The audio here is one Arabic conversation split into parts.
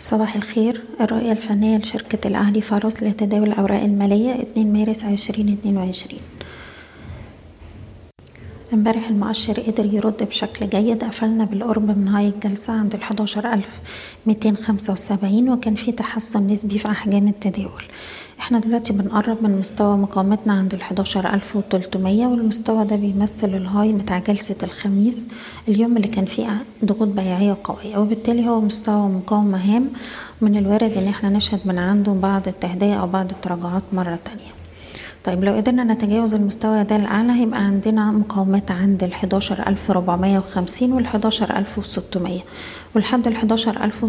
صباح الخير. الرؤية الفنية لشركة الأهلي فاروس لتداول الأوراق المالية 2 مارس 2022 امبارح المؤشر قدر يرد بشكل جيد. قفلنا بالقرب من هاي الجلسة عند خمسة وسبعين وكان في تحسن نسبي في أحجام التداول. إحنا دلوقتي بنقرب من مستوى مقاومتنا عند ألف وتلتمية والمستوى ده بيمثل الهاي بتاع جلسة الخميس اليوم اللي كان فيه ضغوط بيعية قوية وبالتالي هو مستوى مقاومة هام من الوارد إن إحنا نشهد من عنده بعض التهدئة أو بعض التراجعات مرة تانية. طيب لو قدرنا نتجاوز المستوى ده الأعلى هيبقى عندنا مقاومات عند وخمسين والحداشر ألف وستمية. ولحد الحداشر ألف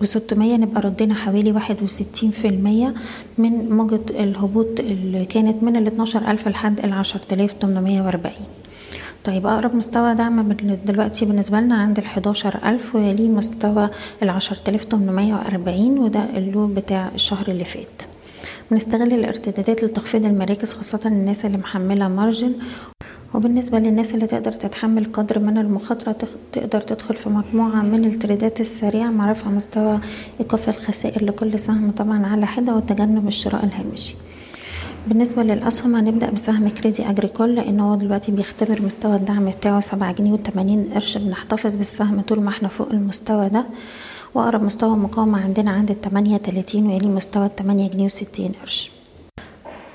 وستمية نبقى ردينا حوالي واحد وستين في المية من موجة الهبوط اللي كانت من الاتناشر ألف لحد العشر تلاف تمنمية وأربعين. طيب أقرب مستوى دعم دلوقتي بالنسبة لنا عند الحداشر ألف ويليه مستوى تمنمية وأربعين وده ال low بتاع الشهر اللي فات. بنستغل الارتدادات لتخفيض المراكز خاصة الناس اللي محملة margin وبالنسبة للناس اللي تقدر تتحمل قدر من المخاطرة تقدر تدخل في مجموعة من التريدات السريعة مع رفع مستوى إيقاف الخسائر لكل سهم طبعا على حدة وتجنب الشراء الهامشي. بالنسبة للأسهم هنبدأ بسهم كريدي أجريكول لأن هو دلوقتي بيختبر مستوى الدعم بتاعه سبعة جنيه وتمانين قرش. بنحتفظ بالسهم طول ما إحنا فوق المستوى ده. وأقرب مستوى مقاومة عندنا عند التمانية تلاتين ويلي مستوى التمانية جنيه وستين قرش.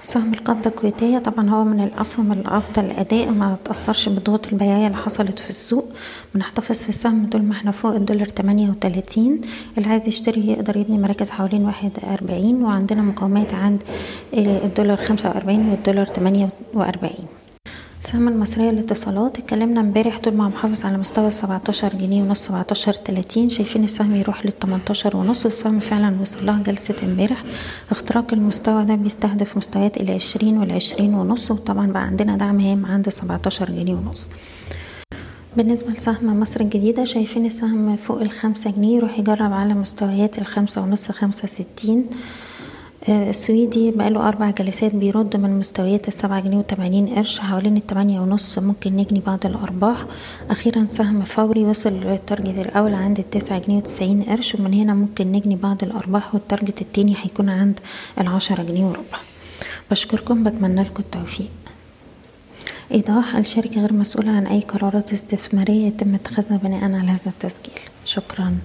سهم القبضة الكويتية طبعا هو من الأسهم الأفضل أداء ما تأثرش بالضغوط البيعية اللي حصلت في السوق. بنحتفظ في السهم طول ما إحنا فوق الدولار تمانية وتلاتين. اللي عايز يشتري يقدر يبني مراكز حوالين واحد أربعين وعندنا مقاومات عند الدولار خمسة وأربعين والدولار تمانية وأربعين. سهم المصرية للاتصالات. اتكلمنا امبارح طول ما محافظ على مستوى سبعتاشر جنيه ونص سبعتاشر تلاتين. شايفين السهم يروح للتمنتاشر ونص. والسهم فعلا وصل لها جلسة امبارح. اختراق المستوى ده بيستهدف مستويات العشرين والعشرين ونص. وطبعا بقى عندنا دعم هام عند سبعتاشر جنيه ونص. بالنسبة لسهم مصر الجديدة شايفين السهم فوق الخمسة جنيه. يروح يجرب على مستويات الخمسة ونص خمسة ستين. السويدي بقاله أربع جلسات بيرد من مستويات السبعة جنيه وتمانين قرش حوالين التمانية ونص ممكن نجني بعض الأرباح. أخيرا سهم فوري وصل لل target الأول عند التسعة جنيه وتسعين قرش ومن هنا ممكن نجني بعض الأرباح وال target التاني هيكون عند العشرة جنيه وربع. بشكركم بتمنى لكم التوفيق. إيضاح الشركة غير مسؤولة عن أي قرارات استثمارية يتم اتخاذها بناء على هذا التسجيل. شكراً.